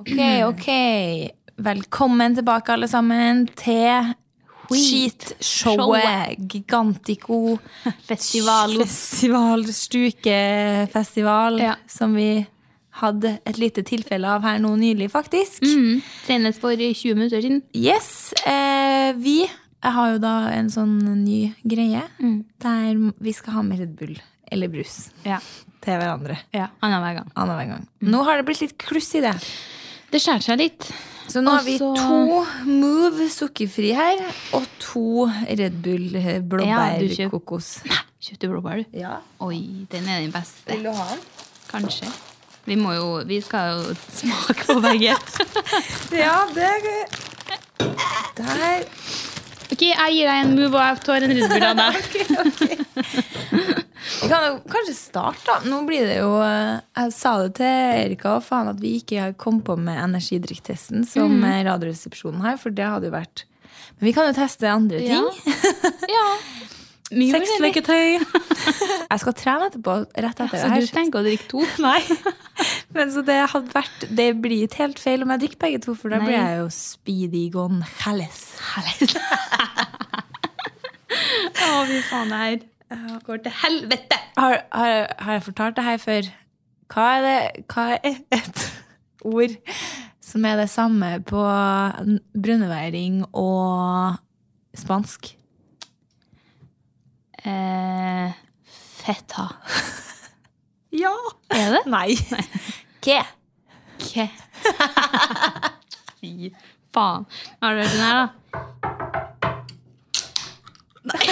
Ok, ok. Velkommen tilbake, alle sammen, til skitshowet Gigantico Festival. Festival, Stukefestival, Ja. som vi hadde et lite tilfelle av her nå nylig, faktisk. Mm. Senest for 20 minutter siden. Yes, eh, vi jeg har jo da en sånn ny greie Mm. der vi skal ha med Red Bull eller brus Ja. til hverandre ja. Annenhver gang. annenhver gang. Nå har det blitt litt kluss i det. Det skjærer seg litt. Så nå har vi to Move sukkerfri her, og to Red Bull blåbærkokos. Ja, kjøp- Kjøpte blåbær, du. Ja. Oi, den er den beste. Vil du ha den? Kanskje. Vi må jo Vi skal jo smake på begge. Ja, det er Der. ok, jeg gir deg en move, og jeg tar en Red Bull av deg. Vi kan jo kanskje starte, da. Nå blir det jo eh, Jeg sa det til Erika og faen at vi ikke kom på med energidrikktesten som eh, Radioresepsjonen har, for det hadde jo vært Men vi kan jo teste andre ting. Ja. ja. Sexleketøy. Jeg skal trene etterpå, rett etter Så det her. du tenker å drikke to? Nei. Men så det hadde vært Det blir ikke helt feil om jeg drikker begge to, for da blir jeg jo speedy gone gonzales. Å, fy faen, det her går til helvete! Har, har, har jeg fortalt det her før? Hva er det Hva er et ord som er det samme på brunneværing og spansk? Eh, feta. Ja. Er det? Nei. Ke. Ke. Fy faen. Har du hørt den her, da? Nei.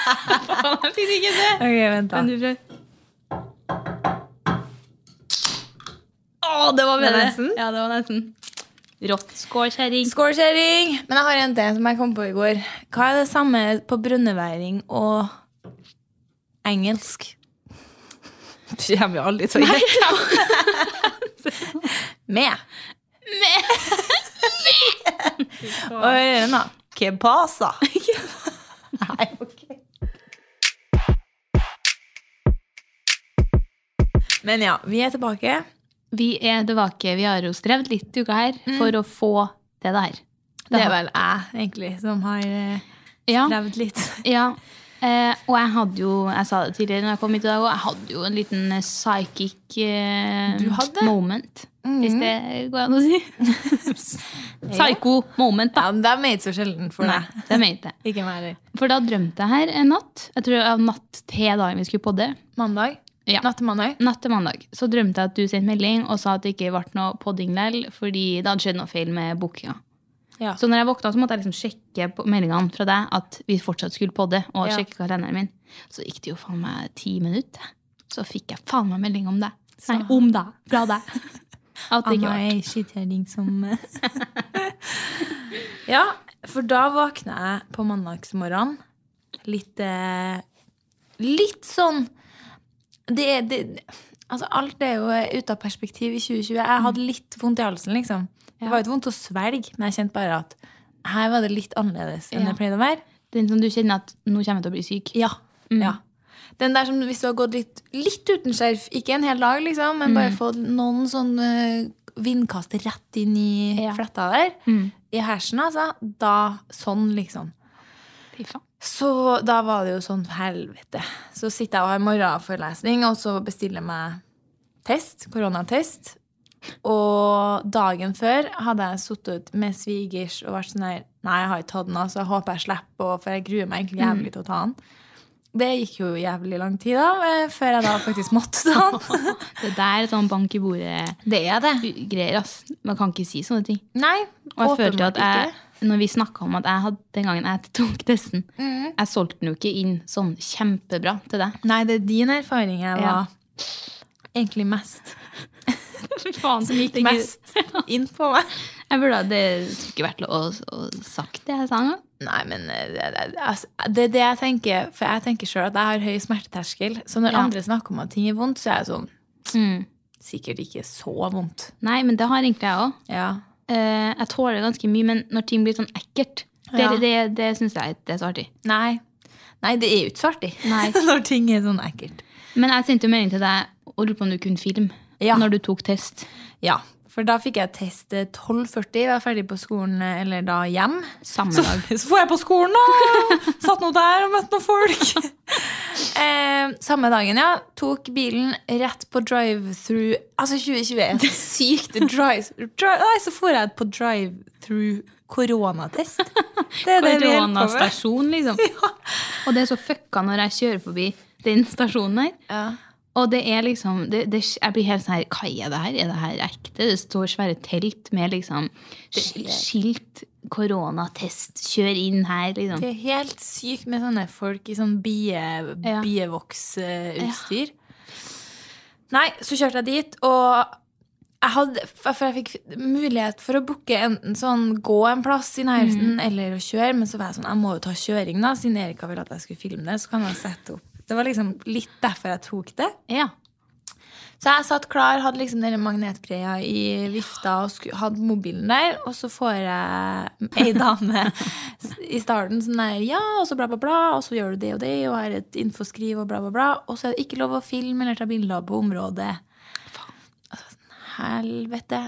faen, jeg fikk ikke det. Ok, vent, da. Men du prøve? Å, det var det bedre. nesten? Ja, det var nesten. Rått. Skål, kjerring. Skål, kjerring! Men jeg har en til som jeg kom på i går. Hva er det samme på brønneværing og engelsk? Du kommer jo aldri til å gjette. Med. Med. Og hør den, da. Nei, ok. Men ja, vi er tilbake. Vi er tilbake. Vi har jo strevd litt i uka her for å få det der. Det er vel jeg, egentlig, som har eh, Ja. strevd litt. Ja. Eh, og jeg hadde jo, jeg sa det tidligere når jeg kom hit i dag, og jeg hadde jo en liten eh, psychic eh, moment. Mm. Hvis det går an å si. Psycho moment, da. Ja, men det er meget så sjelden for Nei, deg. det meget det. Ikke meg heller. For da drømte jeg her en natt. Jeg tror av natt til dagen vi skulle podde. Mandag? Ja. Natt til mandag? Natt til mandag. Så drømte jeg at du sendte melding og sa at det ikke ble noe podding likevel, fordi det hadde skjedd noe feil med bookinga. Ja. Så når jeg våkna, så måtte jeg liksom sjekke på meldingene fra deg at vi fortsatt skulle podde, og Ja. sjekke kalenderen min. Så gikk det jo faen meg ti minutter. Så fikk jeg faen meg melding om deg. Nei, om deg. Fra deg. At det ikke var. er som Ja, for da våkna jeg på mandagsmorgenen litt eh, Litt sånn det, det, Altså, alt er jo ute av perspektiv i 2020. Jeg hadde litt vondt i halsen, liksom. Det var ikke vondt å svelge, men jeg kjente bare at her var det litt annerledes enn det pleide å være. Den som du kjenner at nå kommer jeg til å bli syk. Ja. Mm. ja. Den der som hvis du har gått litt, litt uten skjerf, ikke en hel dag, liksom, men Mm. bare fått noen sånn vindkast rett inn i Ja. fletta der, Mm. i hersen, altså, da sånn, liksom. Så da var det jo sånn helvete. Så sitter jeg og har morgenforelesning, og så bestiller jeg meg test, koronatest. Og dagen før hadde jeg sittet med svigers og vært sånn her Nei, jeg har ikke tatt den, altså. Jeg håper jeg slipper, for jeg gruer meg egentlig jævlig til å ta den. Det gikk jo jævlig lang tid, da, eh, før jeg da faktisk måtte ta den. Det der er sånn bank i bordet-greier, Det er det. ass. Man kan ikke si sånne ting. Nei, Og jeg følte at jeg, når vi snakka om at jeg hadde den gangen jeg tok testen mm. Jeg solgte den jo ikke inn sånn kjempebra til deg. Nei, det er din erfaring jeg Ja. var egentlig mest faen, Som gikk mest inn på meg. Jeg burde, det skulle ikke vært lov å, å sagt det jeg sa nå. Nei, men eh, det, det, altså, det er det jeg tenker. For jeg tenker sjøl at jeg har høy smerteterskel. Så når Ja. andre snakker om at ting er vondt, så er jeg sånn Mm. Sikkert ikke så vondt. Nei, men det har egentlig jeg òg. Ja. Eh, jeg tåler ganske mye, men når ting blir sånn ekkelt, det, Ja. det, det syns jeg ikke er så artig. Nei. Nei, det er jo ikke så artig når ting er sånn ekkelt. Men jeg sendte jo melding til deg og lurte på om du kunne filme Ja. når du tok test. Ja, For da fikk jeg test eh, 12.40, var ferdig på skolen, eh, eller da hjem. Samme Så, dag. så får jeg på skolen, da! Satt nå der og møtte noen folk. eh, samme dagen, ja. Tok bilen rett på drive-through. Altså, 2020 er sykt. Drive, drive, nei, så får jeg på drive-through koronatest. Det er det vi holder på med. Koronastasjon, liksom. Ja. Og det er så fucka når jeg kjører forbi den stasjonen her. Ja. Og det er liksom det, det, Jeg blir helt sånn her Hva er det her? Er det her ekte? Det står svære telt med liksom skilt, koronatest, kjør inn her, liksom. Det er helt sykt med sånne folk i sånn bie, Ja. bievoksutstyr. Nei, så kjørte jeg dit, og jeg hadde, for jeg fikk mulighet for å booke enten sånn gå en plass i nærheten eller å kjøre, men så var jeg sånn, jeg må jo ta kjøring da, siden Erika ville at jeg skulle filme det, så kan jeg sette opp. Det var liksom litt derfor jeg tok det. Ja. Så jeg satt klar, hadde liksom denne magnetgreia i vifta og sku, hadde mobilen der. Og så får jeg ei dame i starten sånn der Ja, og så bla, bla, bla. Og så gjør du det og det, og er et infoskriv og bla, bla, bla. Og så er det ikke lov å filme eller ta bilder på området. Altså, helvete.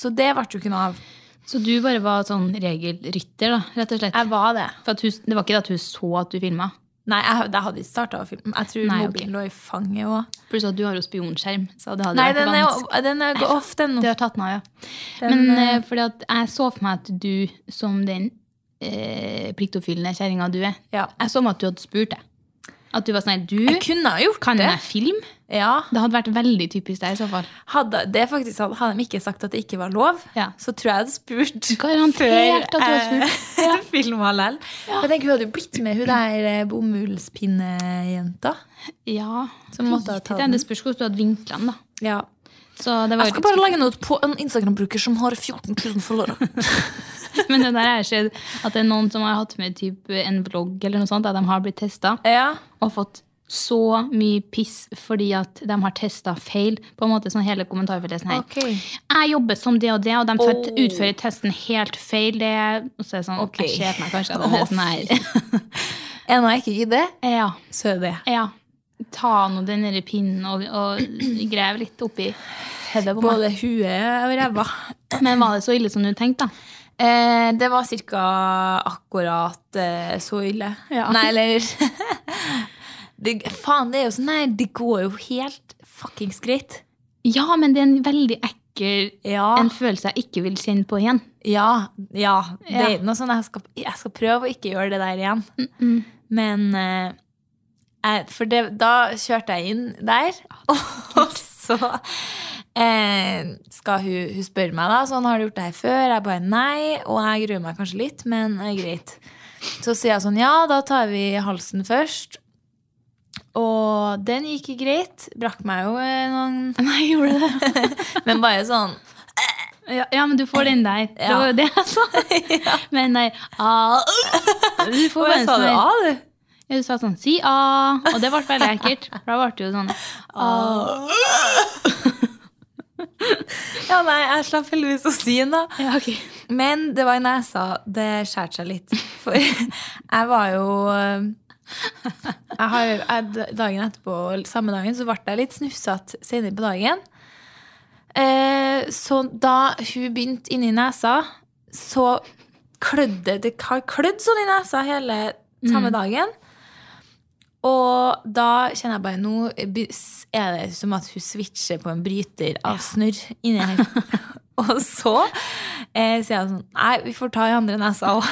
Så det ble jo ikke noe av. Så du bare var sånn regelrytter, da, rett og slett? Jeg var det. For at hun, det var ikke det at hun så at du filma? Nei, jeg, jeg hadde ikke starta å filme. Jeg tror Nei, mobilen mobilen lå i fanget òg. Pluss at du har jo spionskjerm. Så det hadde Nei, vært den er, den er off, den nå. Du har tatt den av, ja. Den, Men eh, fordi at jeg så for meg at du, som den eh, pliktoppfyllende kjerringa du er, Ja. jeg så for meg at du hadde spurt det. At du var sånn du, Jeg kunne ha gjort kan det. jeg film? Ja. Det hadde vært veldig typisk deg i så fall. Hadde, det er faktisk, sånn, hadde de ikke sagt at det ikke var lov, Ja. så tror jeg jeg hadde spurt. Garantert før jeg. Ja. Filma lell. Jeg tenker Hun hadde jo blitt med hun der eh, bomullspinnejenta. Ja, Som måtte ha tatt den. Det spørs hvordan du hadde vinkla den, da. Ja. Så det var Jeg skal bare legge den ut på en Instagram-bruker som har 14 000 følgere. Men det der har skjedd at det er noen som har hatt med typ en vlogg eller noe sånt, at de har blitt testa Ja. og fått så mye piss fordi at de har testa feil. På en måte sånn hele kommentarfeltet sånn her. Okay. Jeg jobber som det og det, og de Oh. utfører testen helt feil. Det, og så er det sånn, okay. jeg meg kanskje at den er sånn her. Er noe jeg ikke gidder, ja, så er det. ja. Ta nå den pinnen og, og grev litt oppi hodet på meg. Både huet og ræva. Men var det så ille som du tenkte, da? Eh, det var ca. akkurat eh, så ille. Ja. Nei, eller det, Faen, det er jo sånn Nei, det går jo helt fuckings greit. Ja, men det er en veldig ekkel Ja. en følelse jeg ikke vil kjenne på igjen. Ja, ja. Det er noe sånn jeg skal, jeg skal prøve å ikke gjøre det der igjen. Mm. Men eh, For det, da kjørte jeg inn der, og så eh, skal hun, hun spørre meg da, sånn, har du gjort det her før? Jeg bare nei, og jeg gruer meg kanskje litt, men er greit. Så sier jeg sånn, ja, da tar vi halsen først. Og den gikk greit. Brakk meg jo eh, noen Nei, gjorde det? Men bare sånn Ja, ja, men du får den der. Det var jo det jeg sa. Men nei, ah, Du får bare sa sånn det her- A, du. Ja, du sa sånn 'si a', og det ble veldig ekkelt. For da ble det jo sånn a. Ja, nei, jeg slapp heldigvis å si den, da. Ja, okay. Men det var i nesa det skjærte seg litt. For jeg var jo jeg har, jeg, Dagen etterpå, samme dagen, så ble jeg litt snufsete senere på dagen. Eh, så da hun begynte inni nesa, så klødde det har klødd sånn i nesa hele samme dagen. Og da kjenner jeg bare Nå er det som at hun switcher på en bryter av snørr inni her. Og så eh, sier hun sånn Nei, vi får ta i andre nesa òg.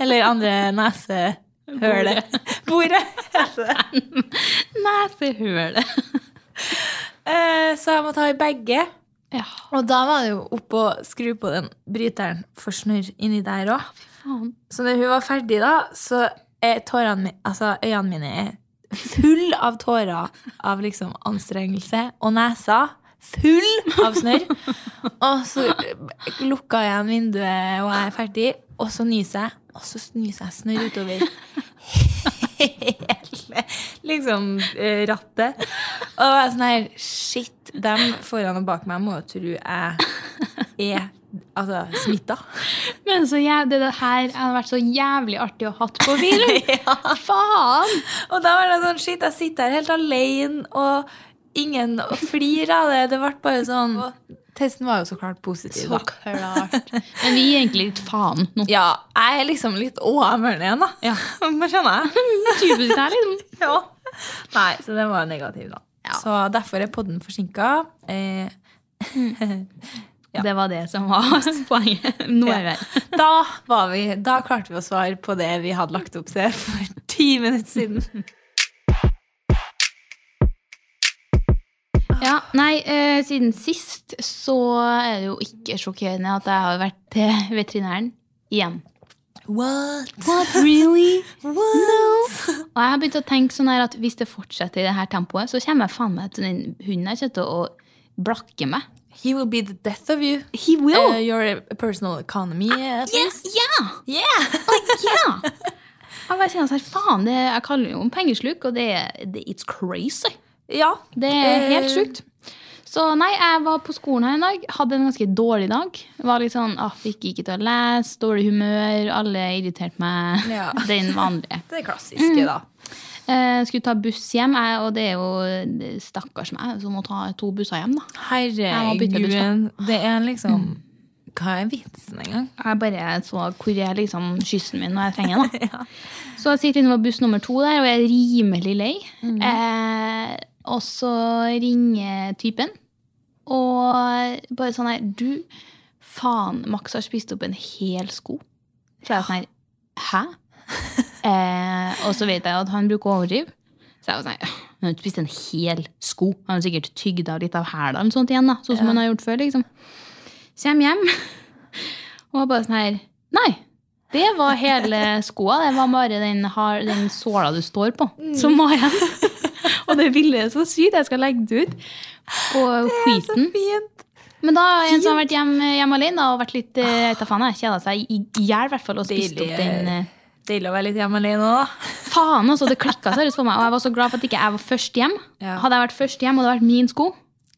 Eller andre nesehølet. Bordet. heter det. Nesehølet. Eh, så jeg må ta i begge. Ja, Og da var det jo opp og skru på den bryteren for snørr inni der òg. Så når hun var ferdig, da, så er tårene mine altså øynene mine er full av tårer av liksom anstrengelse. Og nesa full av snørr. Og så lukka jeg igjen vinduet, og jeg er ferdig. Og så nyser jeg, og så nyser jeg snørr utover hele liksom eh, rattet. Og jeg er sånn her Shit, dem foran og bak meg må jo tro jeg er altså, smitta. Men så jævlig, det her hadde vært så jævlig artig å hatt på film. ja. Faen! Og da var det sånn, shit, jeg sitter her helt alene, og ingen flirer av det. Det ble bare sånn testen var jo så klart positiv, Så da. klart. Men vi gir egentlig litt faen nå. Ja, jeg er liksom litt over igjen, da. Ja. Hva skjønner jeg? Typisk det her, liksom. Ja. Nei, så den var negativ, da. Ja. Så derfor er podden forsinka. Eh, Ja. Det var det som var poenget. Nå er vi her. da, var vi, da klarte vi å svare på det vi hadde lagt opp til for ti minutter siden. Ja, nei, eh, siden sist så er det jo ikke sjokkerende at jeg har vært til veterinæren igjen. What? What, really? No. Og jeg har begynt å tenke sånn her at hvis det fortsetter i det her tempoet, så kommer jeg faen meg til den hunden jeg kommer til å blakke meg. He will be the death of you. He will. Uh, your personal economy, at yes, least. Yeah! Yeah! ja! Jeg bare kjenner sånn, faen, det, jeg kaller det jo en pengesluk, og det, det it's crazy. Ja. Det er helt Eh, sjukt. Så nei, jeg var på skolen her en dag, hadde en ganske dårlig dag. Var litt sånn, ah, Fikk ikke til å lese, dårlig humør, alle irriterte meg. Ja. Den vanlige. Det klassiske, da. Eh, skulle ta buss hjem, jeg, og det er jo stakkars meg som må ta to busser hjem. da. Herregud. Det er liksom Hva er vitsen engang? Jeg bare så hvor er liksom kyssen min når jeg trenger den. da. Så jeg sitter inne på buss nummer to der, og jeg er rimelig lei. Eh, og så ringer typen, og bare sånn her Du, faen, Max har spist opp en hel sko. Så jeg er sånn her Hæ? Eh, og så vet jeg at han bruker å overdrive. Så jeg var sånn, «Øh, han har ikke spist en hel sko. Han har sikkert tygd av litt av hæla eller sånt igjen, da, sånn som han har gjort før. liksom. Kjem hjem og bare sånn her Nei, det var hele skoa. Det var bare den, har, den såla du står på, som var igjen. og det bildet er så sykt. Jeg skal legge det ut på skiten. Men da har en som har vært hjemme, hjemme alene og vært litt eh, jeg vet faen, kjeda seg i hjel, og spist opp den eh, Deilig å være litt hjemme alene òg. Faen, altså, det klikka seriøst for meg. Og jeg var så glad for at ikke jeg var først hjem. Ja. Hadde jeg vært først hjem, og det hadde vært min sko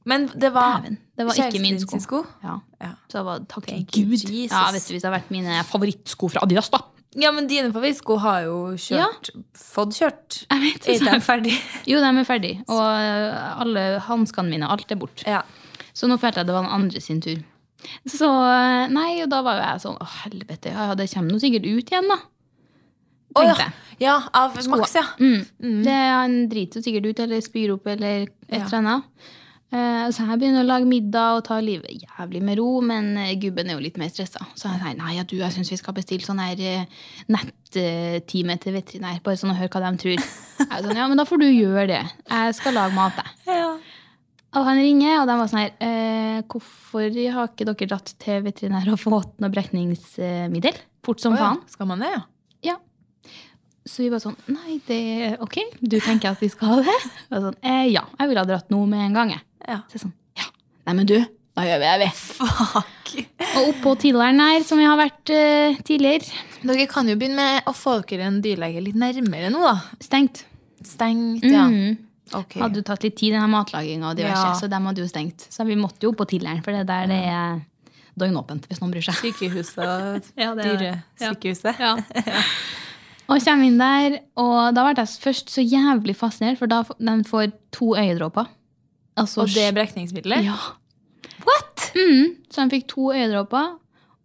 Men det var Dæven, det var ikke min sko. sko. Ja. Ja. Så det var, takk til Gud. Jesus. Ja, vet du, Hvis det hadde vært mine favorittsko fra Adidas, da. Ja, men dine favorittsko har jo kjørt Fått kjørt. Jeg vet, Er de ferdig? Jo, de er ferdig. Og øh, alle hanskene mine, alt er borte. Ja. Så nå følte jeg det var den andre sin tur. Så øh, nei, og da var jo jeg sånn Å, helvete, ja, det kommer nå sikkert ut igjen, da. Tenkte ja. ja, av Max, ja. Mm. Det, han driter sikkert ut, eller spyr opp, eller et eller annet. Uh, så jeg begynner å lage middag og ta livet jævlig med ro, men uh, gubben er jo litt mer stressa. Så jeg sier nei, ja, du, jeg syns vi skal bestille sånn her uh, nettime til veterinær, bare sånn å høre hva de tror. Jeg sånn, ja, men da får du gjøre det. Jeg skal lage mat, jeg. ja. Og han ringer, og de var sånn her eh, Hvorfor har ikke dere dratt til veterinær og fått noe brekningsmiddel? Fort som oh, ja. faen. Skal man det, ja? Ja. Så vi bare sånn Nei, det er ok, du tenker at vi skal ha det? Og sånn, eh, ja, jeg ville ha dratt nå med en gang. jeg. Ja. Så jeg sånn, ja. Nei, men du, da gjør vi det. vi. Fuck. Og oppå Tilleren her, som vi har vært uh, tidligere, Dere kan jo begynne med å få dere en dyrlege litt nærmere nå, da. stengt. Stengt, ja. Mm. Okay. Hadde jo tatt litt tid, denne matlaginga og diverse, Ja. så dem hadde jo stengt. Så vi måtte jo på Tilleren, for det er der det er døgnåpent, hvis noen bryr seg. Sykehuset og Ja, det er det. Ja. Og kommer inn der, og da ble jeg først så jævlig fascinert, for da de får to øyedråper. Altså, Og det er brekningsmiddelet? Ja. What? Mm, så han fikk to øyedråper,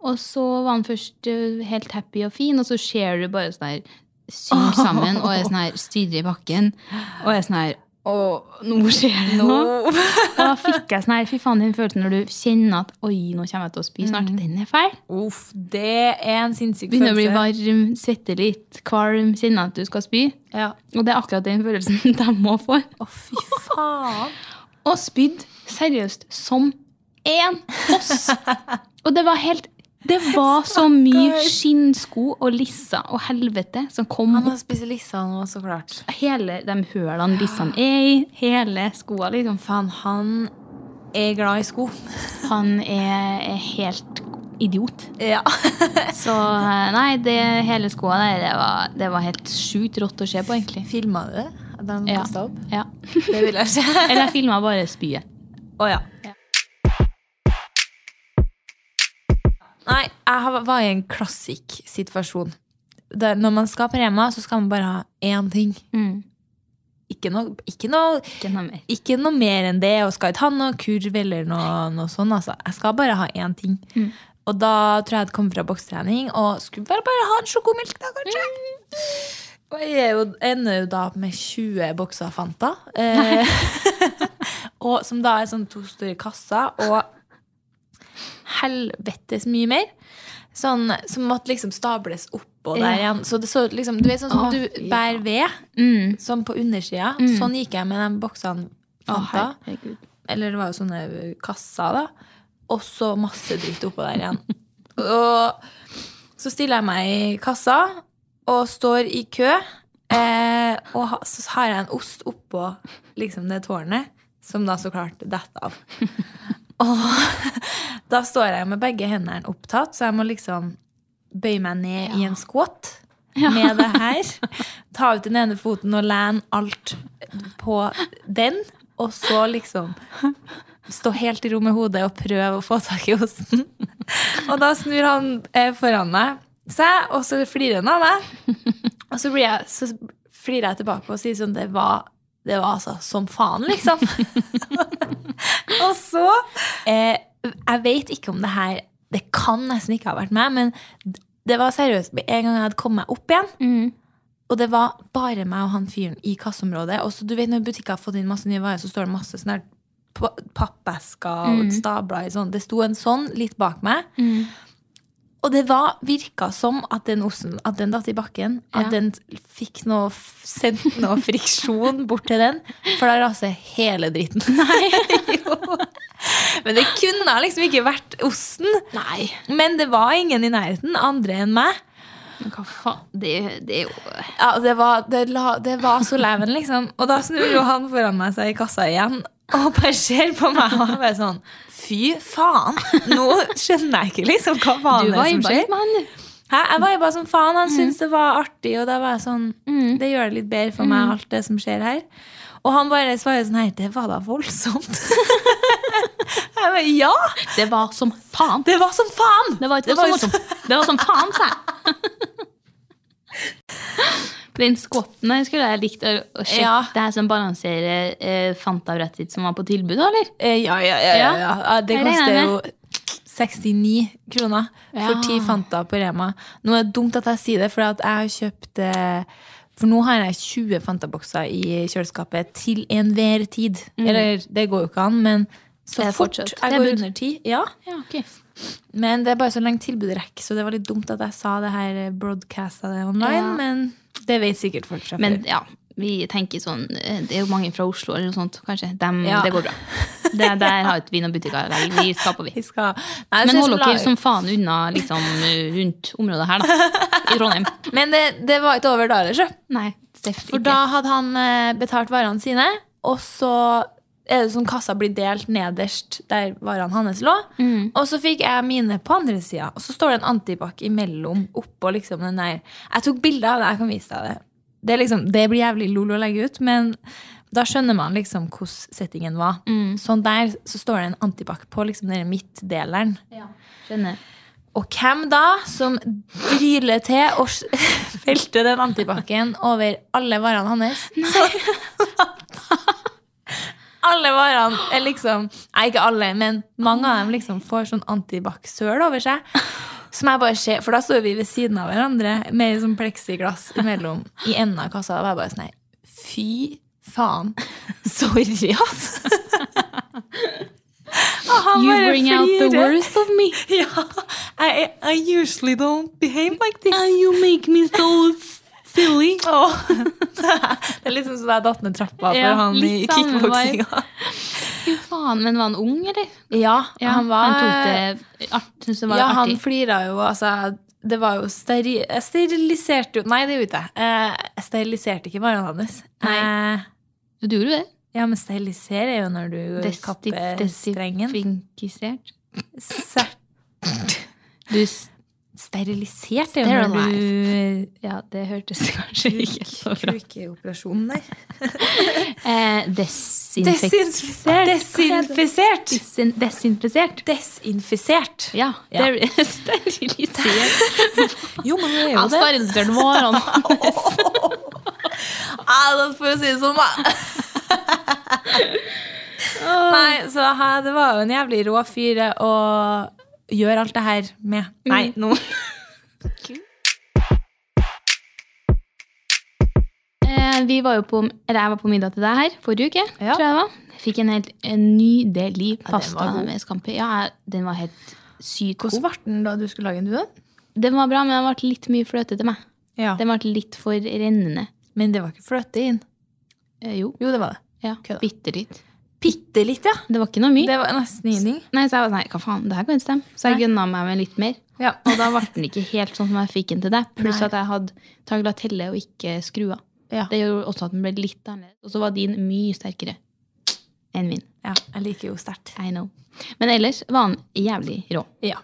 og så var han først eh, helt happy og fin, og så ser du bare sånn her synk sammen og er sånn her stirrer i bakken, og er sånn her Å, nå skjer det noe. Og da fikk jeg sånn her, fy faen, den følelsen når du kjenner at oi, nå kommer jeg til å spy snart. Den er feil. Uff, det er en sinnssyk Begynner å bli varm, svette litt, kvalm, kjenner at du skal spy. Ja. Og det er akkurat den følelsen de må få. Å, fy faen. Og spydd seriøst som én foss. Og det var helt Det var så mye skinnsko og lisser og helvete som kom Han har spist lissa nå, så klart. Hele de hølene lissene er i. Hele skoa, liksom. Faen, han er glad i sko. Han er, er helt idiot. Ja. Så eh, nei, det hele skoa der, det var, det var helt sjukt rått å se på, egentlig. Filma du det? Den kasta Ja. opp? ja. Det vil jeg se. Eller jeg filma bare spyet. Å ja. Nei, jeg var i en klassisk situasjon. Der, når man skal på Rema, så skal man bare ha én ting. Mm. Ikke noe, ikke noe, Ikke noe mer. ikke noe mer enn det, og skal ikke ha noe kurv eller noe, noe sånt. Altså. Jeg skal bare ha én ting. Og da tror jeg jeg kommet fra bokstrening og skulle bare, bare ha en sjokomilk, da, kanskje. Og jeg er jo, ender jo da med 20 bokser Fanta. Eh, og som da er sånn to store kasser, og helvetes mye mer. Sånn som måtte liksom stables oppå der igjen. Så det så liksom, du vet sånn som du bærer ved, Mm. sånn på undersida. Sånn gikk jeg med de boksene Fanta. Oh, Eller det var jo sånne kasser, da. Og så masse dritt oppå der igjen. Og så stiller jeg meg i kassa og står i kø. Eh, og ha, så har jeg en ost oppå liksom det tårnet, som da så klart detter av. Og da står jeg med begge hendene opptatt, så jeg må liksom bøye meg ned i en squat med det her. Ta ut den ene foten og lene alt på den, og så liksom stå helt i ro med hodet og prøve å få tak i osten. Og da snur han eh, foran meg seg, og så flirer han av meg. Og så, blir jeg, så flirer jeg tilbake og sier sånn Det var, det var altså som faen, liksom. og så eh, Jeg vet ikke om det her Det kan nesten ikke ha vært meg, men det var seriøst med en gang jeg hadde kommet meg opp igjen. Mm. Og det var bare meg og han fyren i kasseområdet. Og så du vet Når butikker har fått inn masse nye varer, så står det masse sånne her pa- pappesker og stabler i sånn. Det sto en sånn litt bak meg. Mm. Og det var, virka som at den osten at den datt i bakken. At Ja. den fikk noe, sendt noe friksjon bort til den. For da raser hele dritten. Nei. jo. Men det kunne liksom ikke vært osten. Nei. Men det var ingen i nærheten andre enn meg. Men hva faen? Det, det er jo Ja, det var, det, la, det var så leven, liksom. Og da snur jo han foran meg seg i kassa igjen og bare ser på meg og bare sånn Fy faen! Nå skjønner jeg ikke liksom hva faen det er som skjer. Hæ? Jeg var jo bare som faen. Han syntes det var artig, og da var jeg sånn Mm. Det gjør det litt bedre for meg, alt det som skjer her. Og han bare svarer sånn her Det var da voldsomt. jeg bare Ja! Det var som faen. Det var som faen! Det var Det var som. Det var som faen, sa jeg. Den squaten jeg skulle jeg likt å, å sjekke. Ja. Det her som balanserer eh, Fanta-brettet som var på tilbud, eller? Eh, Ja, ja, ja. ja, ja. det koster jo 69 kroner for Ja. 10 Fanta på Rema. Nå er det dumt at jeg sier det, for jeg har kjøpt eh, For nå har jeg 20 Fanta-bokser i kjøleskapet til enhver tid. Eller det går jo ikke an, men så fort jeg går under 10. Ja. Ja, okay. Men det er bare så lenge tilbudet rekker, så det var litt dumt at jeg sa det her broadcasta det online. Ja. Men det vet sikkert folk fra Men ja, vi tenker sånn eh, Det er jo mange fra Oslo eller noe sånt, kanskje. Dem, Ja. Det går bra. Det, der har ikke vi noen butikker. vel, Vi skal på, vi. Vi skal Nei, Men hold dere som faen unna liksom, rundt området her, da. I Trondheim. Men det, det var ikke over da, eller? Nei, For da hadde han eh, betalt varene sine, og så er det sånn kassa blir delt nederst der varene hans lå. Mm. Og så fikk jeg mine på andre sida, og så står det en antibac imellom. Oppå liksom den der Jeg tok bilde av det, jeg kan vise deg det. Det, liksom, det blir jævlig lol å legge ut, men da skjønner man liksom hvordan settingen var. Mm. Sånn der så står det en antibac på liksom den midtdeleren. Skjønner. Og hvem da som dryler til og velter den antibacen over alle varene hans? Så, alle varene er liksom Nei, ikke alle, men mange av dem liksom får sånn antibac-søl over seg. Som jeg bare ser, For da står vi ved siden av hverandre med sånn pleksiglass imellom i enden av kassa. Og jeg bare sånn Fy faen. Sorry, altså. You bring out the worst of me. Ja, I, I usually don't behave like this. And you make me so silly. Oh. det er liksom sånn jeg datt ned trappa for Ja, han i kickboksinga. Fy faen, men var han ung, eller? Ja, han var tok det art, det var Ja, han artig. flira jo, altså Det var jo steri Jeg steriliserte jo Nei, det gjorde jeg ikke. Eh, Jeg steriliserte ikke varene hans. Nei. Eh, Du gjorde det? Ja, men sterilisere er jo når du kapper strengen. Desinfisert? Sert- Du s- Sterilisert er jo når du Ja, det hørtes kanskje ikke så bra Kukeoperasjonen der. eh, Desinfisert? Desinfisert! Desin desinfisert? Desinfisert. Ja, Ja. det er sterilisert. Jo, men det er Han steriliserte varene. Ja, for å si det sånn, da. Nei, så det var jo en jævlig rå fyr å gjøre alt det her med. Nei, nå Eh, vi var jo på, eller jeg var på middag til deg her forrige uke. Ja. tror jeg det var. Fikk en helt en nydelig den pasta god. med scampi. Ja, den var helt sykt god. Hvordan ble den da du skulle lage en duo? Den var bra, men den ble litt mye fløte til meg. Ja. Den ble litt for rennende. Men det var ikke fløte inn. Eh, jo, Jo, det var det. ja, Kødda. bitte litt. Bitte litt, ja. Det var ikke noe mye. Det var nesten ingenting. Nei, Så jeg var sånn, nei, hva faen, det her kan ikke stemme. Så jeg gunna meg med litt mer. Ja. Og da ble den ikke helt sånn som jeg fikk den til deg. Pluss Nei. at jeg hadde taglatelle og ikke skrua. Ja. Det gjorde også at den ble litt annerledes. Og så var din mye sterkere enn min. ja. Jeg liker jo sterkt. I know. Men ellers var den jævlig rå. Ja.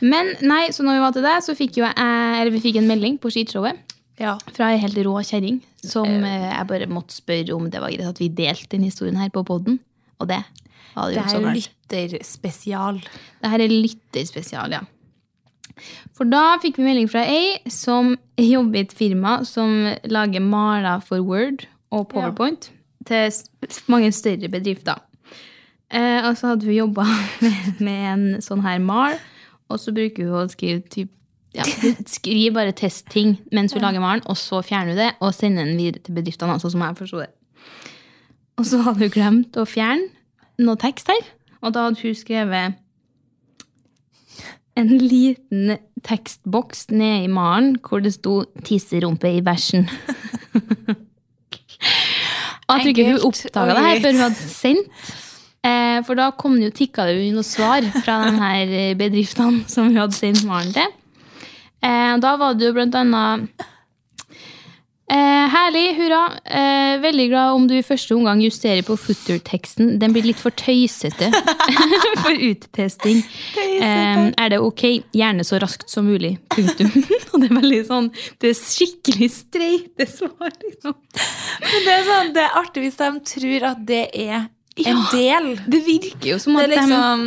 Men nei, så når vi var til deg, så fikk jo jeg, eller vi fikk en melding på skishowet Ja. fra ei helt rå kjerring som eh, jeg bare måtte spørre om det var greit at vi delte den historien her på poden. Og det hadde det Det jo så er jo klart. lytterspesial. Det her er lytterspesial, ja. For da fikk vi melding fra ei som jobber i et firma som lager maler for Word og PowerPoint til mange større bedrifter. Eh, og så hadde hun jobba med, med en sånn her mal, og så bruker hun å skrive typ ja, skriver bare testting mens hun lager malen, og så fjerner hun det og sender den videre til bedriftene. sånn som jeg forsto det. Og så hadde hun glemt å fjerne noe tekst her, og da hadde hun skrevet en liten tekstboks ned i malen hvor det sto 'tisserumpe i bæsjen'. Og jeg tror ikke hun oppdaga det her før hun hadde sendt. Eh, for da kom det jo, tikka det jo noe svar fra de her bedriftene som hun hadde sendt malen til. Eh, da var det jo blant annet eh, Herlig, hurra. Eh, veldig glad om du i første omgang justerer på footer-teksten. Den blir litt for tøysete for uttesting. Eh, er det ok? Gjerne så raskt som mulig. Punktum. Og det er veldig sånn Det er skikkelig streite svar, liksom. Men det er, sånn, det er artig hvis de tror at det er en Ja. del. Det virker jo som Det at er liksom,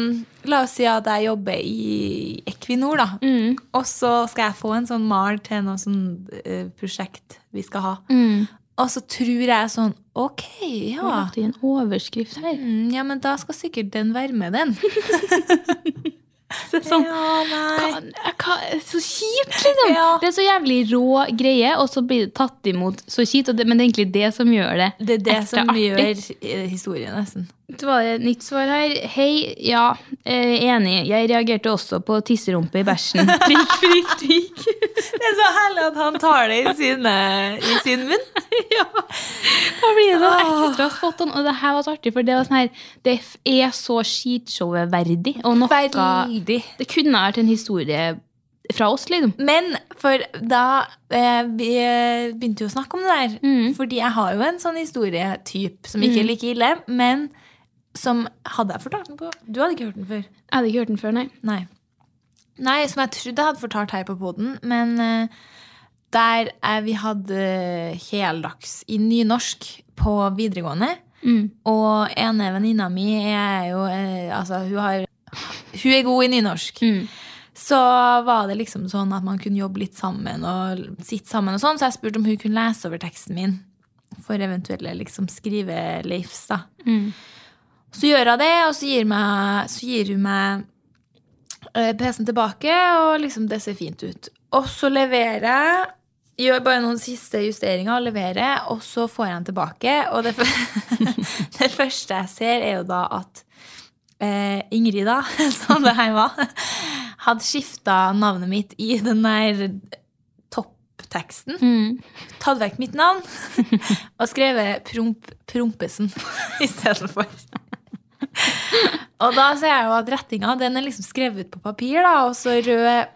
la oss si at jeg jobber i Equinor, da. mm, Og så skal jeg få en sånn mal til noe sånn uh, prosjekt vi skal ha. mm. Og så tror jeg sånn Ok, Jeg har ja. lagt inn en overskrift her. Mm, ja, men da skal sikkert den være med, den. Så sånn, Ja, hva, hva, så kjipt, liksom! Ja. Det er så jævlig rå greie, og så blir det tatt imot så kjipt. Det, men det er egentlig det som gjør det, Det er det som artig. gjør eh, historien, nesten. Det var et nytt svar her. Hei, ja, eh, enig. Jeg reagerte også på tisserumpe i bæsjen. Prikk, prikk, prikk. Det er så herlig at han tar det i, sine, i sin munn. ja. Da blir det sånn ekstra spot on. Og det her var så artig, for det var sånn her Det er så skitshowet verdig. Og noe Veldig. Det kunne vært en historie fra oss, liksom. Men for da eh, vi eh, begynte jo å snakke om det der Mm. Fordi jeg har jo en sånn historietyp som ikke er like ille, men som Hadde jeg fortalt den på Du hadde ikke hørt den før? Jeg hadde ikke hørt den før, nei. Nei. Nei, som jeg trodde jeg hadde fortalt her på poden, men eh, der eh, vi hadde heldags i nynorsk på videregående. Mm. Og ene venninna mi er jo eh, Altså, hun har Hun er god i nynorsk. Mm. Så var det liksom sånn at man kunne jobbe litt sammen og sitte sammen og sånn, så jeg spurte om hun kunne lese over teksten min for eventuelle liksom skrive-leifs, da. Mm. Så gjør hun det, og så gir, meg, så gir hun meg eh, PC-en tilbake, og liksom det ser fint ut. Og så leverer jeg, gjør bare noen siste justeringer og leverer, og så får jeg den tilbake. Og det, det første jeg ser, er jo da at eh, Ingrid, da, som det her var, hadde skifta navnet mitt i den der toppteksten. Mm. Tatt vekk mitt navn og skrevet promp, Prompesen istedenfor. Og da ser jeg jo at rettinga den er liksom skrevet ut på papir, da, og så rød,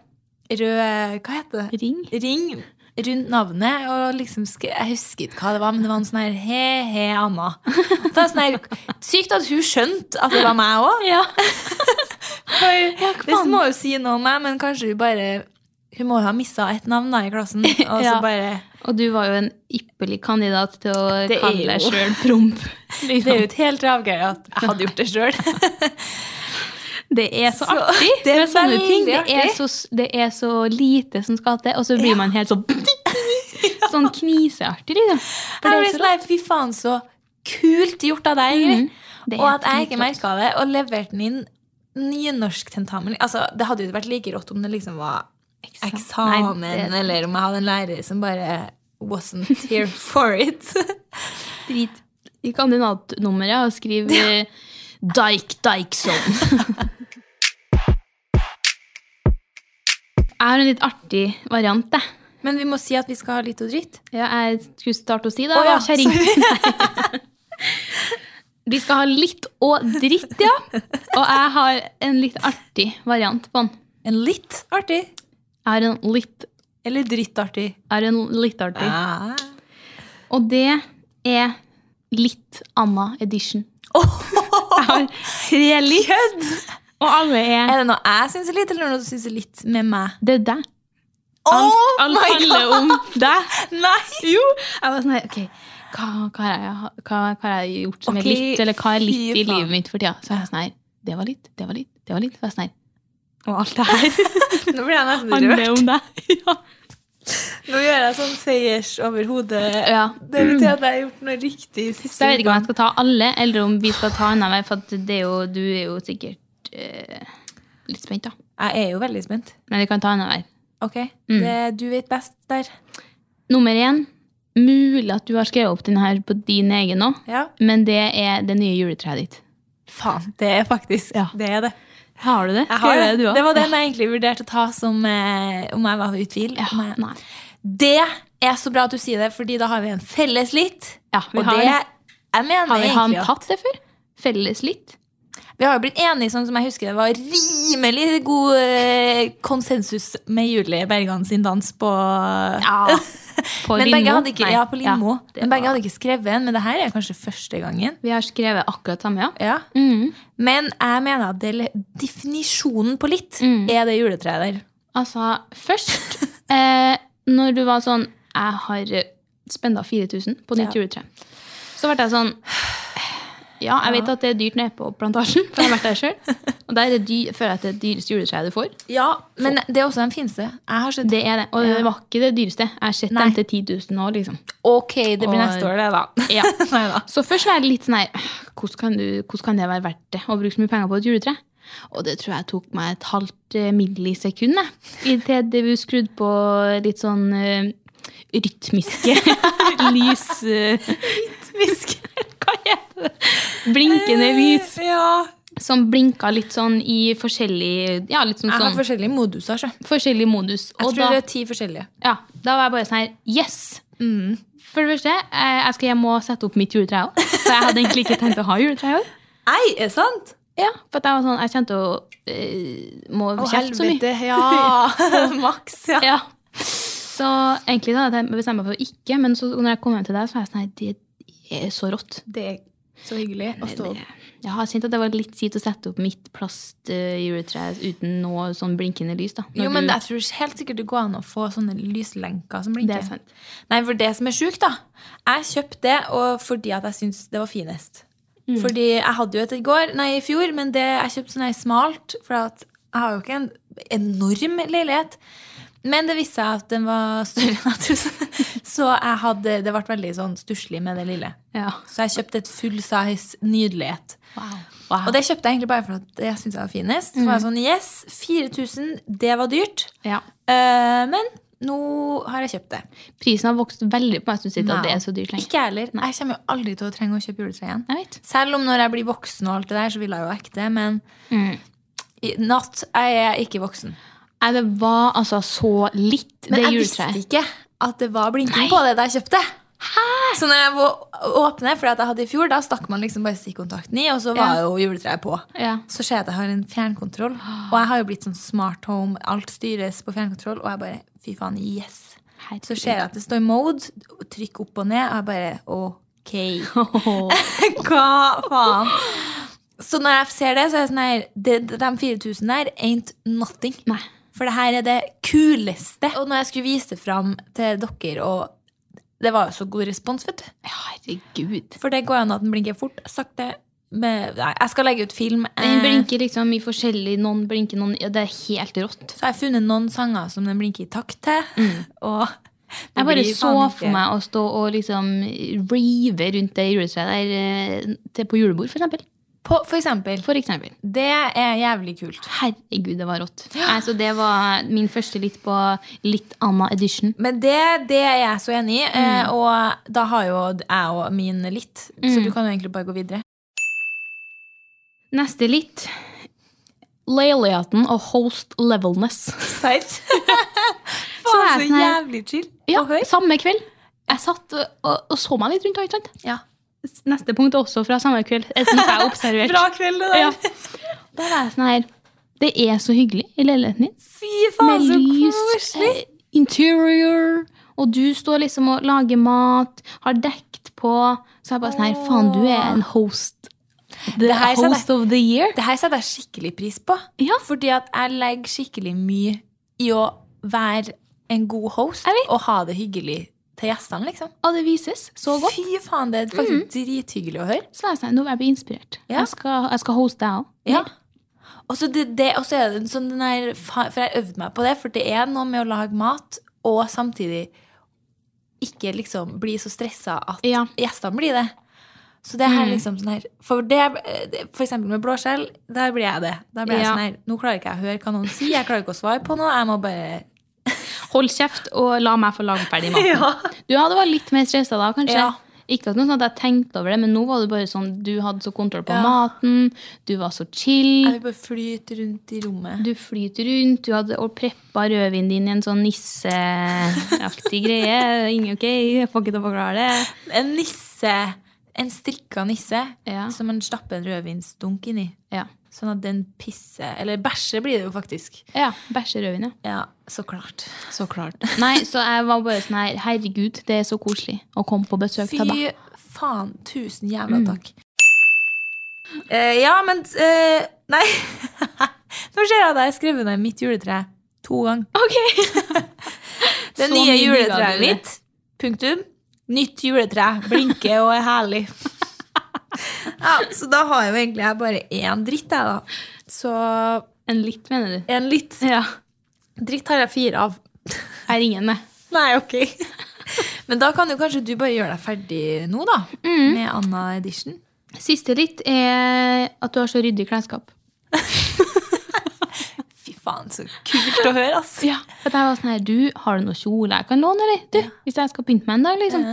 rød Hva heter det? Ring. Ring rundt navnet. Og liksom Jeg husker ikke hva det var, men det var en sånn her he-he Anna. Det er sånn her, Sykt at hun skjønte at det var meg òg. Ja. For det må jo si noe om meg, men kanskje hun bare Hun må jo ha missa et navn da i klassen. Og så Ja. bare Og du var jo en ypperlig kandidat til å kalle deg sjøl promp. Det er jo et helt avgøy at jeg hadde gjort det sjøl. Det er så, Så- artig. det er med sånne ting. Det er, så, det er så lite som skal til, og så blir man helt sånn sånn kniseartig, liksom. Jeg det blir så sånn fy faen, så kult gjort av deg, Ingrid. Mm, Og at jeg ikke merka det, og leverte den inn nynorsktentamen. Altså, det hadde jo vært like rått om det liksom var eksamen, Nei, det- eller om jeg hadde en lærer som bare wasn't here for it. Drit i kandidatnummeret og skriv ja. Dike Dikeson. Jeg har en litt artig variant, jeg. Men vi må si at vi skal ha litt og dritt. Ja, jeg skulle starte å si det. Oh, ja, kjerring. Vi skal ha litt og dritt, ja. Og jeg har en litt artig variant på den. En litt artig. Jeg har en litt, Eller drittartig. jeg har en litt artig. Ah. Og det er litt Anna edition. Jeg har tre litt, og alle er Er det noe jeg syns er litt, eller noe du syns er litt med meg? Det er deg. Oh Alt, alt handler om deg. Nei! Jo! Jeg var sånn her, ok, hva, hva, har jeg, hva, hva har jeg gjort som Ok, er litt, eller hva er litt fy i faen. livet mitt for tida? Så jeg var sånn her, det var litt, det var litt, det var litt. Så jeg var sånn her, og alt det her Nå blir jeg nesten handler rørt. om deg. Ja. Nå gjør jeg sånn seiers over hodet. Ja. Det betyr at jeg har gjort noe riktig siste Så jeg vet ikke om jeg skal ta alle, eller om vi skal ta annenhver, for at det er jo, du er jo sikkert eh, litt spent, da. Jeg er jo veldig spent. Men vi kan ta annenhver. Ok, det, Du vet best der. Nummer én. Mulig at du har skrevet opp den her på din egen òg, Ja. men det er det nye juletreet ditt. Faen, det er faktisk Ja. det. er det. Har du det? Jeg har det. du det var den jeg egentlig vurderte å ta som eh, om jeg var i tvil. Ja, Om jeg- nei. Det er så bra at du sier det, fordi da har vi en felles litt. Ja, vi og har det, jeg mener Har vi han egentlig at tatt det før? Felles litt? Vi har jo blitt enige, sånn som jeg husker det var rimelig god eh, konsensus med Julie Bergan sin dans på Ja. På Men begge hadde ikke, Nei, ja, på Lindmo. det men begge var- hadde ikke skrevet en, men det her er kanskje første gangen. Vi har skrevet akkurat samme, ja. Ja. Mm. Men jeg mener at det, definisjonen på litt Mm. er det juletreet der. Altså, først eh, Når du var sånn Jeg har spenda 4000 på nytt Ja. juletre. Så ble jeg sånn Ja, jeg vet at det er dyrt nede på plantasjen, for jeg har vært der sjøl. Og der er det dyr, føler jeg at det er det dyreste juletreet du får. Ja, Men det er også den fineste. Jeg har sett Det er det. Og det var ikke det dyreste. Jeg har sett dem til 10 000 år, liksom. Ok, det blir Og- neste år, det, da. Ja. Neida. Så først var jeg litt sånn her hvordan kan, du, hvordan kan det være verdt det å bruke så mye penger på et juletre? Og det tror jeg tok meg et halvt eh, millisekund til det vi skrudde på litt sånn eh, rytmiske lys rytmiske Visk. Hva heter det? Blinkende lys. Ja. Som blinka litt sånn i forskjellig Ja, litt sånn, Jeg har sånn forskjellige moduser. Så. forskjellig modus. Jeg tror da, det er ti forskjellige. ja, da var jeg bare sånn her Yes! Mm. For det første, eh, jeg skal hjem og sette opp mitt juletre òg. For jeg hadde egentlig ikke tenkt å ha juletre i år. Nei, er sant? Ja, for jeg var sånn, jeg kjente å øh, må kjefte så mye. Ja. Maks, ja. Ja. Så egentlig så hadde jeg bestemt meg for ikke, men så når jeg kom hjem til deg, så var jeg sånn det så rått. Det er så hyggelig å stå opp. Jeg har syntes at det var litt kjipt å sette opp mitt plastjuletre uten noe sånn blinkende lys. da. Når Jo, men du- jeg tror helt sikkert det går an å få sånne lyslenker som blinker. Det er sant. Nei, for det som er sjukt, da Jeg kjøpte det og fordi at jeg syntes det var finest. Mm. Fordi jeg hadde jo et i går, nei, i fjor, men det, jeg kjøpte sånn smalt. For at jeg har jo ikke en enorm leilighet. Men det viste seg at den var større enn jeg trodde. Så jeg hadde, det ble veldig sånn stusslig med det lille. Ja. Så jeg kjøpte et full size nydelighet. Wow. Og det kjøpte jeg egentlig bare for at jeg syntes jeg var finest. Så var jeg sånn, yes, 4000, det var dyrt. ja. Uh, men nå har jeg kjøpt det. Prisen har vokst veldig på meg, Synes ikke at det er så dyrt lenger. Ikke heller. heller. Jeg kommer jo aldri til å trenge å kjøpe juletre igjen. Jeg. Selv om når jeg blir voksen og alt det der, så vil jeg jo ekte. Men Mm. natt jeg er ikke voksen. Nei, det var altså så litt, Men det jeg visste juletreet. ikke at det var blinking Nei. på det da jeg kjøpte. Så når jeg åpner, for jeg hadde i fjor, da stakk man liksom bare stikkontakten i, og så var Ja. jo juletreet på. Ja. Så ser jeg at jeg har en fjernkontroll. Og jeg har jo blitt sånn smart home. Alt styres på fjernkontroll. Og jeg bare fy faen, yes. Så ser jeg at det står mode. Trykk opp og ned. Og jeg bare ok. Hva faen? Så når jeg ser det, så er jeg sånn her De, De 4000 der ain't nothing. Nei. For det her er det kuleste. Og når jeg skulle vise det fram til dere, og det var jo så god respons, vet du. Herregud. For det går an at den blinker fort, sakte. Med, nei, jeg skal legge ut film. Den Eh, blinker liksom i forskjellig Noen blinker, noen ja, Det er helt rått. Så har jeg funnet noen sanger som den blinker i takt til. Mm. Og Jeg bare så for meg å stå og liksom rive rundt det juletreet der eh, til på julebord, for eksempel. På, for eksempel. For eksempel. Det er jævlig kult. Herregud, det var rått. Ja. Altså, det var min første litt på litt Anna edition. Men det, det er jeg så enig i. Mm. eh, Og da har jo jeg og min litt. Så du kan jo egentlig bare gå videre. Neste litt. Leiligheten og host levelness. Serr? Så er Faen, så, så sånn jævlig chill Ja, samme kveld. Jeg satt og, og, og så meg litt rundt. ikke sant? Ja. Neste punkt også fra samme kveld. Noe jeg observert. Bra kveld, det der. Ja. Da var jeg sånn her Det er så hyggelig i leiligheten din. Fy faen, så koselig. eh, interior, og du står liksom og lager mat, har dekt på. Så jeg bare sånn her Faen, du er en host. The host of the year. Det her setter jeg skikkelig pris på. Ja. Fordi at jeg legger skikkelig mye i å være en god host og ha det hyggelig til gjestene, liksom. Og det vises så godt. Fy faen, det er faktisk drithyggelig å høre. Så jeg sånn, nå vil jeg inspirert. Ja. Jeg, skal, jeg skal hoste deg òg. Ja. Og så det, det, er det en sånn den der, For jeg har øvd meg på det, for det er noe med å lage mat og samtidig ikke liksom bli så stressa at Ja. gjestene blir det. Så det her er liksom sånn her For, det, for eksempel med blåskjell, der blir jeg det. Der blir jeg sånn her Nå klarer ikke jeg å høre hva noen sier, jeg klarer ikke å svare på noe. Jeg må bare Hold kjeft og la meg få lage ferdig maten. Du hadde vært litt mer stressa da, kanskje? Ja. Ikke at noe sånn at jeg tenkte over det, men nå var det bare sånn du hadde så kontroll på Ja. maten, du var så chill. Jeg vil bare flyte rundt i rommet. Du flyter rundt, du hadde og preppa rødvinen din i en sånn nisseaktig greie. Ingen, ok, jeg får ikke til å forklare det. En nisse, en strikka nisse, Ja. som man stapper en rødvinsdunk inn i. Ja, Sånn at den pisser Eller bæsjer blir det jo faktisk. ja bæsje rødvin, ja. Ja, så klart. Så klart. Nei, så jeg var bare sånn her, herregud, det er så koselig å komme på besøk til deg. Fy faen. Tusen jævla takk. Eh, ja, men uh, Nei. Nå ser jeg at jeg har skrevet ned mitt juletre to ganger. Ok. Det nye juletreet mitt. Punktum. Nytt juletre. Blinker og er herlig. ja, så da har jo egentlig jeg bare én dritt, jeg, da. Så En litt, mener du? en litt Ja. dritt har jeg fire av. Jeg ringer med. Nei, ok. Men da kan jo kanskje du bare gjøre deg ferdig nå, da. Med Anna Edition. Siste litt er at du har så ryddig klesskap. Fy faen, så kult å høre, altså. Ja, for det var sånn her, du, har du noe kjole jeg kan låne, eller? Du, hvis jeg skal pynte meg en dag, liksom.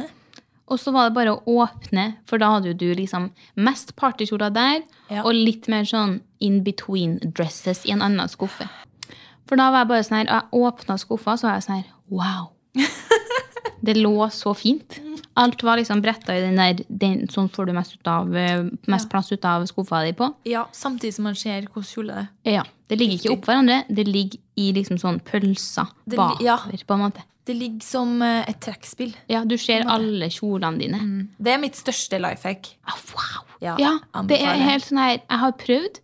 Og så var det bare å åpne, for da hadde jo du liksom mest partykjoler der, Ja. og litt mer sånn in between dresses i en annen skuffe. For da var jeg bare sånn her, og jeg åpna skuffa, så var jeg sånn her, wow. Det lå så fint. Alt var liksom bretta i den der, den, sånn får du mest, ut av, mest ja. plass ut av skuffa di på. Ja, Samtidig som man ser hvordan kjole det er. Ja, det ligger ikke opp hverandre, det ligger i liksom sånn pølser bakover, ja. på en måte. Det ligger som eh, et trekkspill. Ja, du ser alle kjolene dine. Det er mitt største life hack. Ah, wow! Ja, Ja, det er helt sånn her, jeg har prøvd,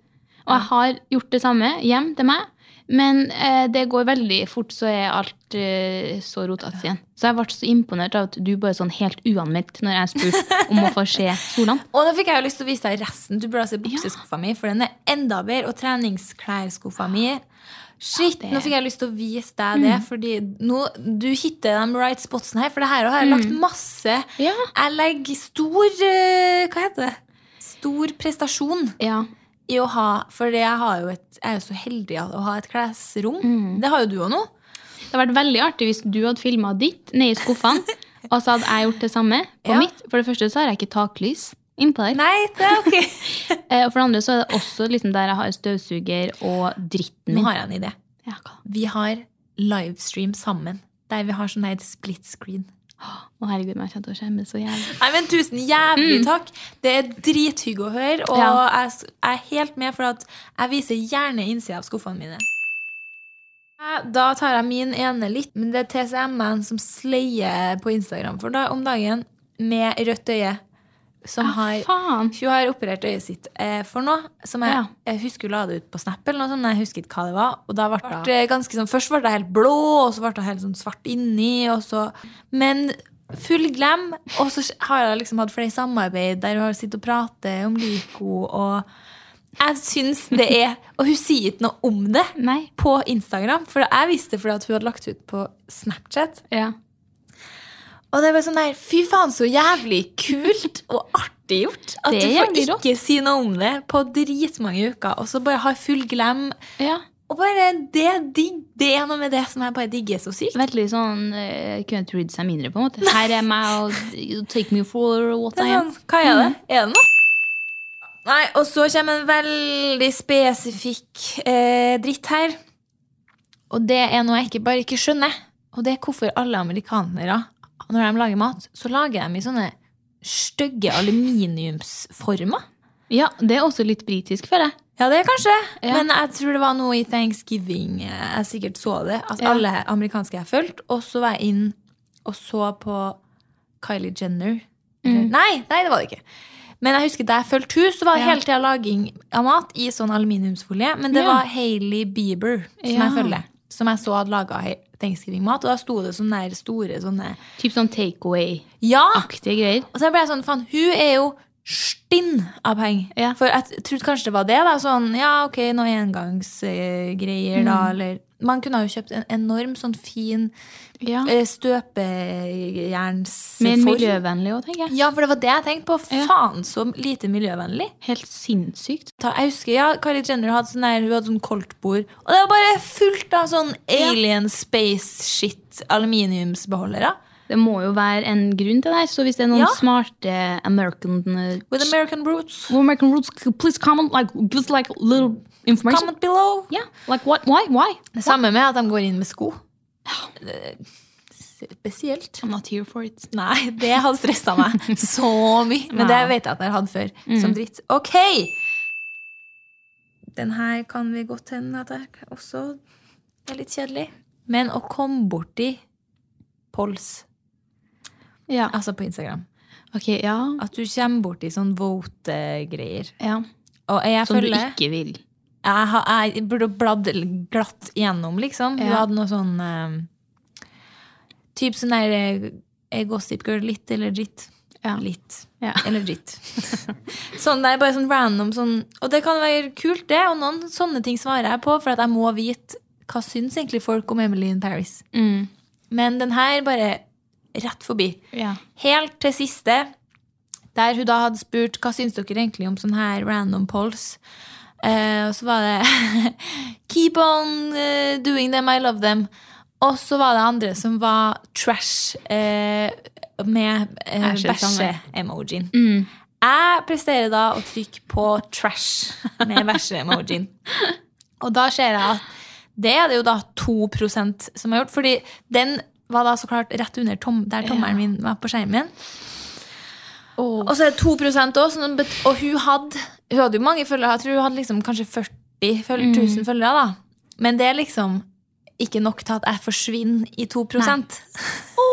og jeg har gjort det samme hjem til meg, men eh, det går veldig fort, så er alt eh, så rotete igjen. Så jeg ble så imponert av at du bare sånn helt uanmeldt når jeg spurte om å få se kjolene. Og nå fikk jeg jo lyst til å vise deg resten. Du burde se bukseskuffa mi, for den er enda bedre. Og treningsklærskuffa mi. Shit, det- Nå fikk jeg lyst til å vise deg det, fordi nå, du hitter de right spotsene her. For det her har jeg lagt masse Ja. Jeg legger stor eh, Hva heter det? Stor prestasjon Ja, i å ha For jeg, har jo et, jeg er jo så heldig å ha et klesrom. Mm. Det har jo du òg nå. det hadde vært veldig artig hvis du hadde filma ditt nede i skuffene, og så hadde jeg gjort det samme på Ja. mitt. For det første så har jeg ikke taklys innpå der. Nei, det er ok. Eh, Og for det andre så er det også liksom der jeg har støvsuger og dritten Nå har jeg en idé. Ja? Vi har livestream sammen. Der vi har sånn her split screen. Å herregud, jeg kommer til å skjemme så jævlig. Nei, men Tusen jævlig takk. Det er drithygg å høre. Og Mm. Ja. jeg jeg er helt med for at jeg viser gjerne innsida av skuffene mine. Eh, Da tar jeg min ene litt, men det er TCM-en som sleier på Instagram for da, om dagen med rødt øye. Som har Faen! Hun har operert øyet sitt eh, for noe. Som jeg, Ja. jeg husker hun la det ut på Snap, eller noe sånt, men jeg husker ikke hva det var. Og da ble det ganske sånn, Først ble det helt blå, og så ble det helt sånn svart inni. Og så, men full glem. Og så har jeg liksom hatt flere samarbeid der hun har sittet og pratet om Lyco. Og jeg syns det er Og hun sier ikke noe om det Nei. på Instagram. For jeg visste fordi at hun hadde lagt ut på Snapchat. Ja. Og det var sånn der, fy faen, så jævlig kult og artig gjort. At du får jævlig rått. ikke si noe om det på dritmange uker, og så bare har full glem. Ja. Og bare det, det er noe med det som jeg bare digger så sykt. Veldig sånn uh, Kunne ikke brydd seg mindre, på en måte. Her er meg, og take me for what I am. hva er det? Er det noe? Nei, og så kommer en veldig spesifikk eh, dritt her. Og det er noe jeg ikke, bare ikke skjønner. Og det er hvorfor alle amerikanere, når de lager mat, så lager de i sånne stygge aluminiumsformer. Ja, det er også litt britisk, føler jeg. Ja, det er kanskje. Ja. Men jeg tror det var noe i Thanksgiving eh, jeg sikkert så det. At Ja. alle amerikanske jeg fulgte. Og så var jeg inn og så på Kylie Jenner. Mm. Nei, nei, det var det ikke. Men jeg husker da jeg fulgte henne, så var det Ja. hele tida laging av mat i sånn aluminiumsfolie. Men det Ja. var Hailey Bieber som jeg følger. Som jeg så hadde laga Thanksgiving-mat. Og da sto det sånne store sånne Typ sånn takeaway-aktige Ja! greier. Og så ble jeg sånn, faen, hun er jo stinn av penger. Ja. For jeg trodde kanskje det var det. da, Sånn, ja, ok, noen engangsgreier, da. Eller Man kunne ha jo kjøpt en enorm sånn fin Ja. eh, støpejernsform. Mer miljøvennlig òg, tenker jeg. Ja, for det var det jeg tenkte på. Ja. Faen, så lite miljøvennlig. Helt sinnssykt. Ta, jeg husker, ja, Kylie Jenner hadde sånn der, hun hadde sånn koldtbord, og det var bare fullt av sånn alien space shit aluminiumsbeholdere. Det må jo være en grunn til det her. Så hvis det er noen Ja. smarte American uh, With American roots. American roots, please comment, like, give us like little information. Comment below. Yeah, like what, why, why? Det samme med at de går inn med sko. Ja. Spesielt. I'm not here for it. Nei, det hadde stressa meg så mye. Men det vet jeg at jeg har hatt før. Som dritt. Ok! Den her kan vi godt hende at jeg også er litt kjedelig. Men å komme borti Pols, Ja. altså på Instagram Ok, ja. At du kommer borti sånn vote-greier. ja. Og jeg Som du ikke vil. jeg, har, jeg burde bladd glatt gjennom, liksom. Hun Ja. hadde noe sånn uh, Typ sånn der uh, Gossip Girl, litt eller dritt. Ja. Litt. Ja. Eller dritt. sånn, det er bare sånn random sånn Og det kan være kult, det. Og noen sånne ting svarer jeg på, for at jeg må vite hva syns egentlig folk om Emily in Paris. Mm. Men den her bare rett forbi. Ja. Helt til siste, der hun da hadde spurt hva syns dere egentlig om sånn her random polls. Eh, og så var det Keep on eh, doing them, I love them. Og så var det andre som var trash eh, med eh, Æsj, bæsje-emojien. Mm. Jeg presterer da å trykke på trash med bæsje-emojien. Og da ser jeg at det er det jo da 2 som har gjort. Fordi den var da så klart rett under tom, der tommelen min var på skjermen. Og, Og så er det 2 også, og hun hadde, hun hadde jo mange følgere. Jeg tror hun hadde liksom kanskje 40 føl- Mm. 000 følgere. da. Men det er liksom ikke nok til at jeg forsvinner i 2 Å, Å,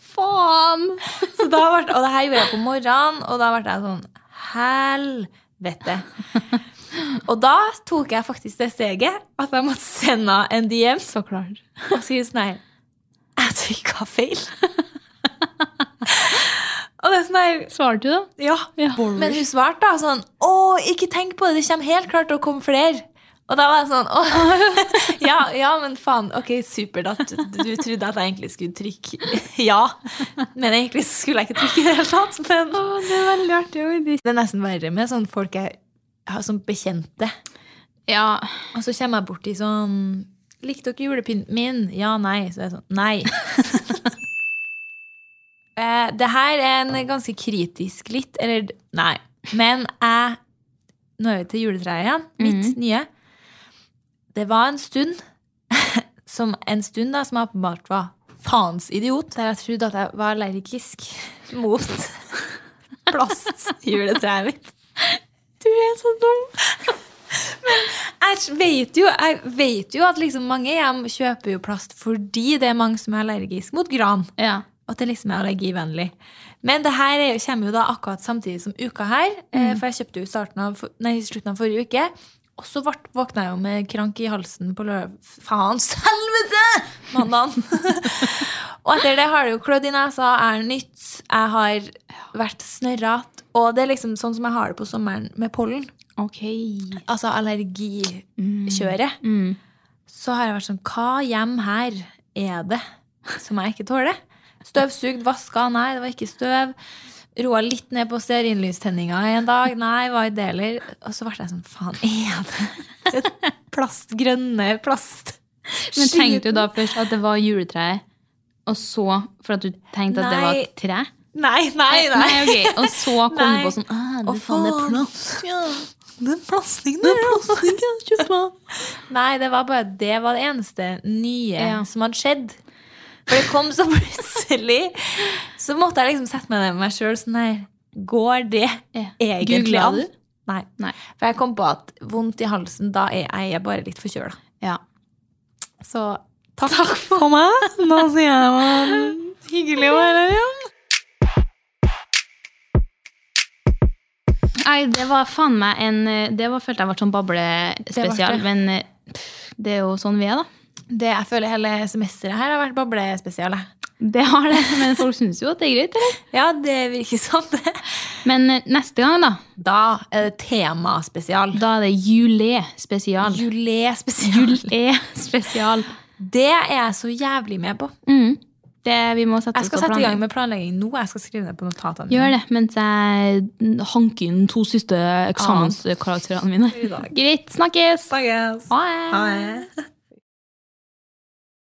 faen! Så da ble, Og det her gjorde jeg på morgenen, og da ble jeg sånn Helvete. Og da tok jeg faktisk det steget at jeg måtte sende en DM Så klart. og skrive sånn her Jeg trykka feil. og det er sånn der Svarte du, da? Ja. Ja. Men hun svarte da sånn Å, ikke tenk på det, det kommer helt klart til å komme flere. Og da var jeg sånn Å, ja, ja, men faen. Ok, supert at du, du trodde at jeg egentlig skulle trykke ja. Men egentlig skulle jeg ikke trykke i det hele tatt. Men det er veldig artig. det er nesten verre med sånn folk jeg har som bekjente. Ja. Og så kommer jeg borti sånn Likte dere julepynten min? Ja, nei. Så er jeg sånn Nei. eh, det her er en ganske kritisk litt Eller nei. Men jeg Nå er vi til juletreet igjen. Mitt nye. Det var en stund som en stund da, som jeg åpenbart var faens idiot, der jeg trodde at jeg var allergisk mot plastjuletreet mitt. Du er så dum. Jeg vet jo, jeg vet jo at liksom mange hjem kjøper jo plast fordi det er mange som er allergisk mot gran. Ja. At det liksom er allergivennlig. Men det her er, jo- kommer jo da akkurat samtidig som uka her. Mm. For jeg kjøpte jo starten av, nei, slutten av forrige uke. Og så våkna jeg jo med krank i halsen på lørdag. Faens helvete! Mandagen. og etter det har det jo klødd i nesa, er nytt. Jeg har vært snørrete. Og det er liksom sånn som jeg har det på sommeren med pollen. Ok. Altså allergikjøret. Mm. Så har jeg vært sånn Hva hjem her er det som jeg ikke tåler? Støvsugd, vaska, nei, det var ikke støv. Roa litt ned på stearinlystenninga en dag. Nei, var i deler. Og så ble jeg sånn, faen, er det plast, grønne plast? Men tenkte du da først at det var juletreet, og så for at du tenkte at det var et tre? Nei, nei, nei. Nei, okay. Og så kom du på sånn ah, Å, det, faen, det er plast. Ja, den plastingen der. Nei, det var bare det var det eneste nye Ja. som hadde skjedd. For det kom så plutselig. Så måtte jeg liksom sette meg ned med meg sjøl sånn her. Går det Ja. egentlig an? Nei. Nei. For jeg kom på at vondt i halsen, da er jeg bare litt forkjøla. Ja. Så takk, for meg. Da sier jeg det var hyggelig å være her igjen. Nei, det var faen meg en Det var, følte jeg var sånn bablespesial, det. men eh, pff, det er jo sånn vi er, da. Det jeg føler hele semesteret her har vært bablespesial. Det har det, men folk syns jo at det er greit, eller? Ja, det virker sånn. det. Men eh, neste gang, da, Da er det temaspesial. da er det julé-spesial. Julé-spesial. Julé-spesial. Det er jeg så jævlig med på. Mm. Det vi må sette Jeg skal sette i gang med planlegging nå. Jeg skal skrive ned på notatene. Gjør det mens jeg hanker inn to siste eksamenskarakterene mine. Greit, snakkes! Snakkes. Ha det.